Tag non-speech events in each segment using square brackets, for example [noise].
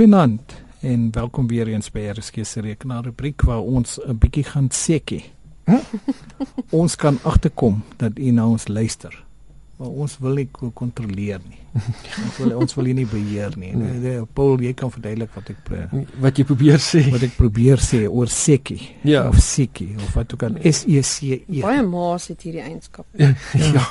Goeienaand en welkom weer eens by RSG se rekenaar rubriek waar ons 'n bietjie gaan sekie. Hm? [laughs] ons kan agterkom dat u na ons luister maar ons wil nie kontroleer nie. [laughs] Ons wil ons wil nie beheer nie. Nee. nee Paul, jy kan verduidelik wat ek wat jy probeer sê. Wat ek probeer sê oor sekkie ja. of sekkie of wat ook al S E C E. Baie maas het hierdie eienskap. [laughs] ja. ja.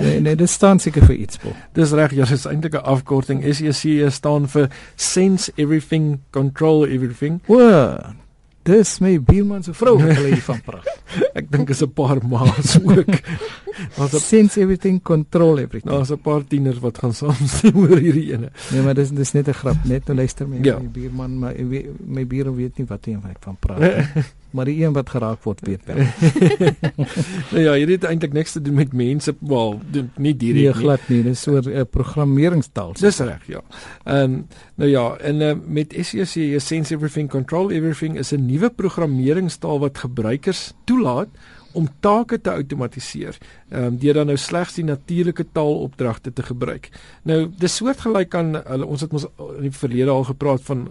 Nee, nee, dit staan seker vir iets, Paul. Dis reg, ja, dit is eintlik 'n afkorting. S C E staan vir sense everything, control everything. Wow. Dis my buurman se vrou wat hulle hiervan praat. [laughs] ek dink is 'n paar maas ook. [laughs] Ons het sense everything control everything. Daar's 'n paar tieners wat gaan [laughs] saamstem oor hierdie ene. Nee, maar dis dis net 'n grap, net nou luister my, ja. my buurman, maar my, my buurman weet nie wat hy van praat. [laughs] maar die een wat geraak word weet wel. [laughs] nou ja, hierdie het eintlik niks te doen met mense, wel, nie direk nee, nie. glad nie, dis oor 'n uh, programmeringstaal. Dis reg, ja. Ehm um, nou ja, en uh, met SEC, Sense Everything Control Everything is 'n nuwe programmeringstaal wat gebruikers toelaat om take te outomatiseer. Ehm um, deur dan nou slegs die natuurlike taalopdragte te gebruik. Nou, dis soortgelyk aan hulle ons het ons in die verlede al gepraat van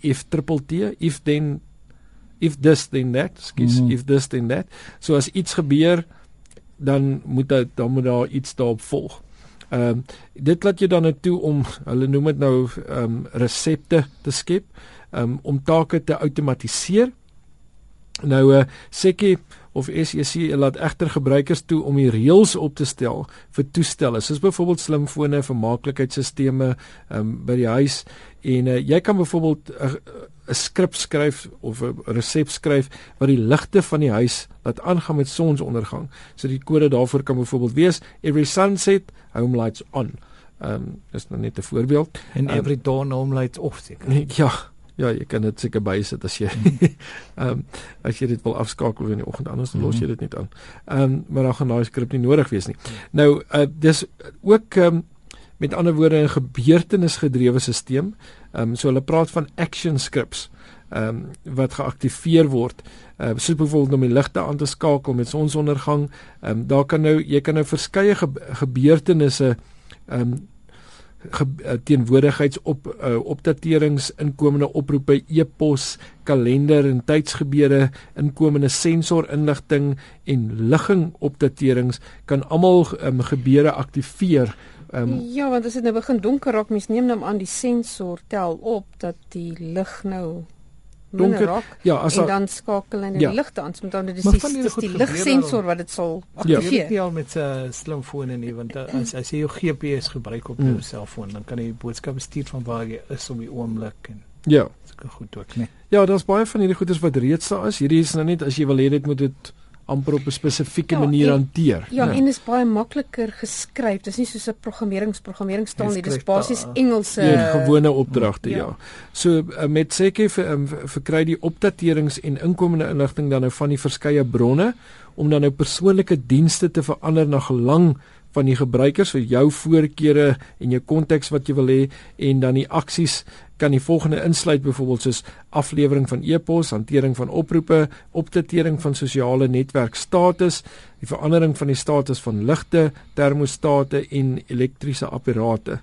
if triple T, if then if this then that, skielik mm if this then that. So as iets gebeur, dan moet dit dan moet daar iets daarop volg. Ehm um, dit laat jy dan nou toe om hulle noem dit nou ehm um, resepte te skep, ehm um, om take te outomatiseer. Nou uh, eh, sekie of SEC laat egter gebruikers toe om die reëls op te stel vir toestelle soos byvoorbeeld slimfone, vermaaklikheidsstelsels um, by die huis en uh, jy kan byvoorbeeld 'n uh, skrip skryf of 'n resep skryf wat die ligte van die huis laat aangaan met sonsondergang. So die kode daarvoor kan byvoorbeeld wees every sunset home lights on. Ehm um, dis nou net 'n voorbeeld en um, every dawn home lights off seker. [laughs] Ja, Ja, jy kan dit seker bysit as jy [laughs] ehm um, as jy dit wil afskakel in die oggend anders los jy dit net aan. Ehm um, maar dan gaan daai skrip nie nodig wees nie. Nou uh, dis ook ehm um, met ander woorde 'n gebeurtenisgedrewe stelsel. Ehm um, so hulle praat van action scripts ehm um, wat geaktiveer word. Ehm uh, soos byvoorbeeld om die ligte aan te skakel met sonsondergang. Ehm um, daar kan nou jy kan nou verskeie ge gebeurtenisse ehm um, Eh, teenwoordigheidsop uh, opdaterings, inkomende oproepe, e-pos, kalender en tydsgebeure, inkomende sensorinligting en ligging opdaterings kan almal um, gebeure aktiveer. Um, ja, want as dit nou begin donker raak, mens neem nou aan die sensor tel op dat die lig nou donker raak. Ja, as en dan skakel en die ja. ligte aan, want dan dis die, die ligsensor wat dit sal aktiveer. Ja, al met 'n uh, slimfone nie, want uh, as as jy jou GPS gebruik op jou mm. selfoon, dan kan jy boodskappe stuur van waar jy is op die oomblik en Ja, sulke goed ook, nee. Ja, daar's baie van hierdie goeders wat reeds daar is. Hierdie is nou net as jy wil hê dit moet dit amper op 'n spesifieke ja, manier en, hanteer. Ja, ja, en dit is baie makliker geskryf. Dis nie soos 'n programmeringsprogrammering staan nie. Dis basies Engelse ja, gewone opdragte, ja. ja. So uh, met seker vir um, verkry die opdaterings en inkomende inligting dan nou van die verskeie bronne om dan nou persoonlike dienste te verander na gelang van die gebruikers vir jou voorkeure en jou konteks wat jy wil hê en dan die aksies kan die volgende insluit byvoorbeeld soos aflewering van e-pos, hantering van oproepe, opdatering van sosiale netwerk status, die verandering van die status van ligte, termostate en elektriese apparate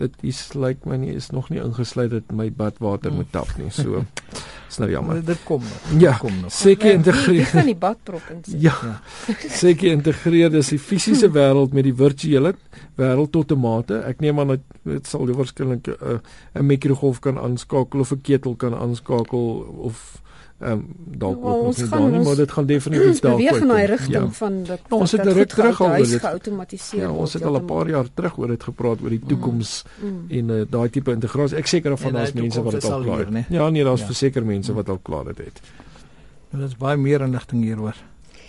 dit is lyk like my nie is nog nie ingesluit dat my badwater moet tap nie. So [laughs] is nou jammer. Maar dit kom nog. Ja, kom nog. Seker integreer. Dit kan die badprop insit. Ja. ja. [laughs] Seker integreer dis die fisiese wêreld met die virtuele wêreld tot 'n mate. Ek neem aan dit sal waarskynlik eh, 'n uh, 'n mikrogolf kan aanskakel of 'n ketel kan aanskakel of ehm um, dalk ja, ook nog nie dan nie, maar dit gaan definitief [clears throat] dalk beweeg in daai rigting ja. van dat nou, ons het ruk terug al oor dit geautomatiseer. Ja, ons het al 'n paar jaar terug oor dit gepraat oor die toekoms mm. mm. en uh, daai tipe integrasie. Ek seker van daar's mense wat dit al klaar het. Ja, nee, daar's ja. verseker mense wat al klaar dit het. Nou, dit is baie meer inligting hieroor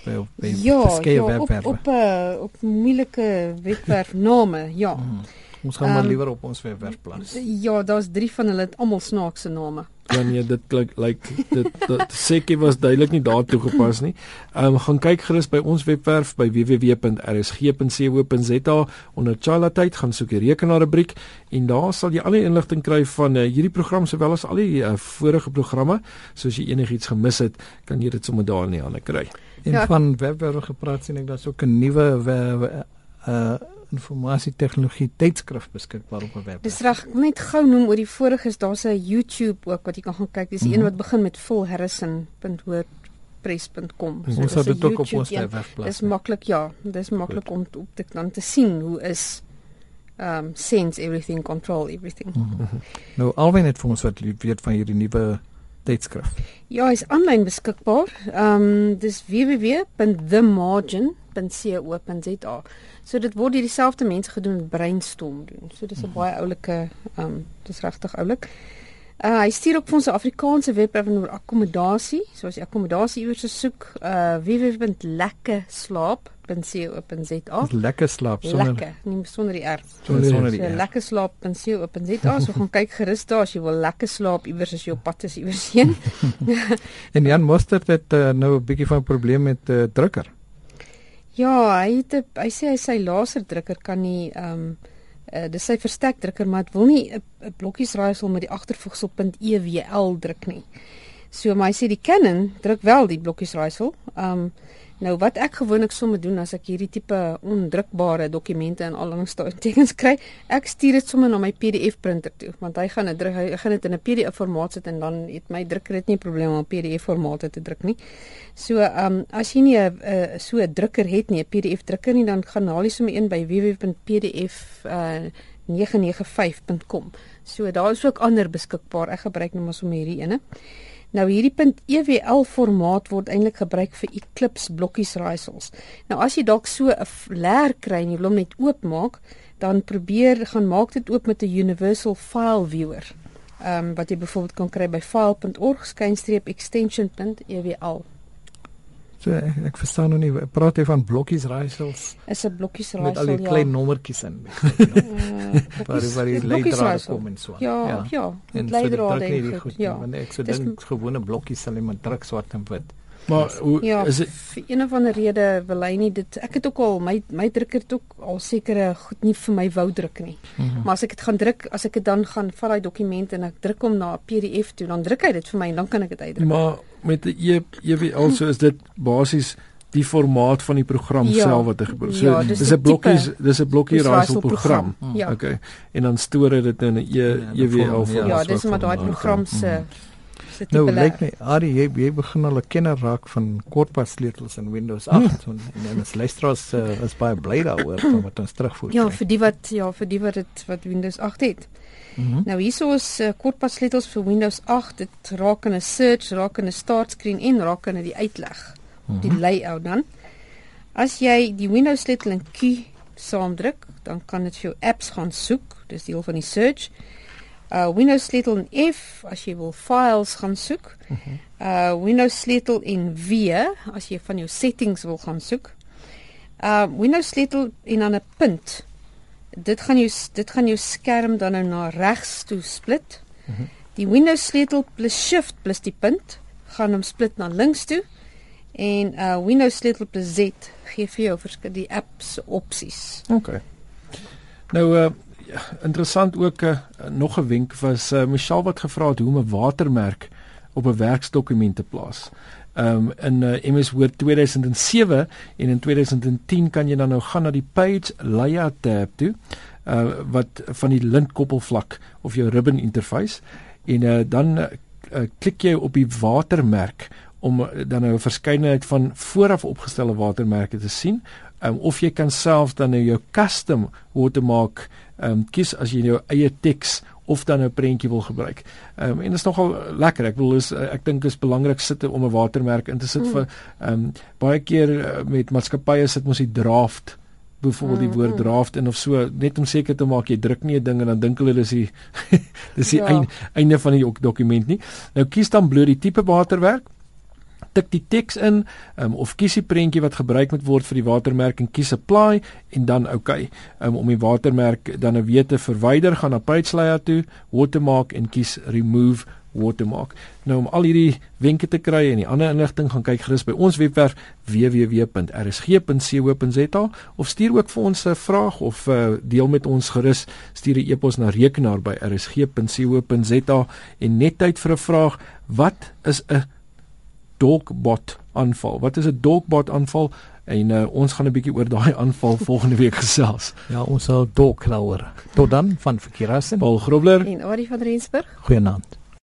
by op by ja, ja, webwerwe. Op op, uh, op moeilike webwerfname, ja. Mm. Ons gaan um, maar ehm, liewer op ons webwerf plaas. Ja, daar's 3 van hulle, almal snaakse name. Ja nee, dit klink lyk dit dit seker was duidelik nie daartoe gepas nie. Ehm um, gaan kyk gerus by ons webwerf by www.rsg.co.za onder Chala tyd gaan soek die rekenaar rubriek en daar sal jy al die inligting kry van uh, hierdie program sowel as al die uh, vorige programme. So as jy enigiets gemis het, kan jy dit sommer daar in die hande kry. En ja, van webwerf gepraat sien ek daar's ook 'n nuwe uh, informasie tegnologie tydskrif beskikbaar op 'n webwerf. Dis reg, ek wil net gou noem oor die voriges, daar's 'n YouTube ook wat jy kan gaan kyk. Dis die mm -hmm. een wat begin met fullharrison.wordpress.com. So, ons sal dit ook op ons webwerf plaas. Dis maklik, ja. Dis maklik om op te dan te sien hoe is um sense everything control everything. Mm -hmm. Nou alwen het vir ons wat weet van hierdie nuwe tydskrif. Ja, hy's aanlyn beskikbaar. Um dis www.themargin.co.za. So dit word deur dieselfde mense gedoen met brainstorm doen. So dis 'n mm -hmm. baie oulike um dis regtig oulik. Uh hy stuur vir ons Afrikaanse webwerf oor akkommodasie. So as jy akkommodasie iewers soek, uh www.lekkerslaap.co.za. Lekker slaap sonder lekker, nie sonder die R. Sonder, sonder die R. So lekkerslaap.co.za. So gaan kyk gerus daar as jy wil lekker slaap iewers as jy op pad is iewers heen. [laughs] en Jan Mostert het uh, nou 'n bietjie van 'n probleem met uh, drukker. Ja, hy het hy sê hy sy laserdrukker kan nie ehm um, uh, dis sy versterkdrukker maar dit wil nie 'n blokkies raaisel met die agtervoegsel .ewl druk nie. So maar hy sê die Canon druk wel die blokkies raaisel. Ehm um, Nou wat ek gewoonlik sommer doen as ek hierdie tipe ondrukbare dokumente in allingstekens kry, ek stuur dit sommer na my PDF printer toe, want hy gaan dit hy gaan dit in 'n PDF formaat sit en dan het my drukker dit nie probleme om PDF formaat te druk nie. So, ehm um, as jy nie 'n uh, so 'n drukker het nie, 'n PDF drukker nie, dan gaan haal jy sommer een by www.pdf uh, 995.com. So daar is ook ander beskikbaar. Ek gebruik nou maar sommer hierdie ene. Nou hierdie .ewl formaat word eintlik gebruik vir Eclipse blokkies raaisels. Nou as jy dalk so 'n leer kry en jy wil hom net oopmaak, dan probeer gaan maak dit oop met 'n universal file viewer. Ehm um, wat jy byvoorbeeld kan kry by file.org/extension.ewl. So ek, ek verstaan nou nie praat jy van blokkies raaisels? Is 'n blokkies raaisel met al die ja. klein nommertjies in. [laughs] [laughs] Waar waar die leidraad kom en so. Ja, ja. ja en leidraad so goed. Ja, want ek so dink gewone blokkies sal iemand druk swart en wit. Maar hoe ja, is dit vir een of ander rede wil hy nie dit ek het ook al my my drukker het ook al sekere goed nie vir my wou druk nie. Mm -hmm. Maar as ek dit gaan druk, as ek dit dan gaan vat daai dokument en ek druk hom na 'n PDF toe, dan druk hy dit vir my en dan kan ek dit uitdruk. Maar met 'n e EWL so is dit basies die formaat van die program ja, self wat hy gebruik. So ja, dis 'n blokkies, dis 'n blokkie raaisel program. program. Ja. Okay. En dan stoor dit in 'n e EWL ja, formaat. Ja, dis maar daai program se okay. mm se tipe. Nou lyk my Ari jy jy begin al 'n kenner raak van kortpad sleutels in Windows 8 hmm. en en ons luisteraars uh, is baie bly daaroor wat ons terugvoer. Ja, vir die wat ja, vir die wat dit wat Windows 8 het. Mm -hmm. Nou hierso is uh, kortpad sleutels vir Windows 8. Dit raak in 'n search, raak in 'n start screen en raak in die uitleg. Mm -hmm. Die layout dan. As jy die Windows sleutel en key saamdruk, dan kan dit vir jou apps gaan soek. Dis deel van die search uh Windows sleutel en F as jy wil files gaan soek. Uh, -huh. uh Windows sleutel en W as jy van jou settings wil gaan soek. Uh Windows sleutel en dan 'n punt. Dit gaan jou dit gaan jou skerm dan nou na regs toe split. Uh -huh. Die Windows sleutel plus shift plus die punt gaan hom split na links toe. En uh Windows sleutel plus Z gee vir jou verskillende die apps opsies. OK. Nou uh interessant ook uh, nog 'n wenk was uh, Michelle wat gevra het hoe om 'n watermerk op 'n werksdokument te plaas. Um in uh, MS Word 2007 en in 2010 kan jy dan nou gaan na die page layout tab toe uh wat van die lintkoppelvlak of jou ribbon interface en uh, dan uh, klik jy op die watermerk om dan nou 'n verskeidenheid van vooraf opgestelde watermerke te sien um, of jy kan self dan nou jou custom watermark ehm um, kies as jy jou eie teks of dan 'n prentjie wil gebruik. Ehm um, en dit is nogal lekker. Ek wil is ek dink is belangrik sit om 'n watermerk in te sit mm. vir ehm um, baie keer uh, met maatskappye sit mos die draft byvoorbeeld die woord mm. draft in of so net om seker te maak jy druk nie 'n ding en dan dink hulle dis die [laughs] dis die ja. einde, einde van die dokument nie. Nou kies dan bloot die tipe waterwerk tik die teks in um, of kies die prentjie wat gebruik moet word vir die watermerk en kies apply en dan okay. Um, om die watermerk dan nou weer te verwyder gaan na page layout toe watermark en kies remove watermark. Nou om al hierdie wenke te kry en die ander inligting gaan kyk gerus by ons webwerf www.rsg.co.za of stuur ook vir ons 'n vraag of uh, deel met ons gerus. Stuur 'n e-pos na rekenaar by rsg.co.za en net tyd vir 'n vraag. Wat is 'n dogbot aanval. Wat is 'n dogbot aanval? En uh, ons gaan 'n bietjie oor daai aanval [laughs] volgende week gesels. Ja, ons sal dalk daaroor. Tot dan van Verkeerassen. Paul Grobler. En Adie van Rensburg. Goeienaand.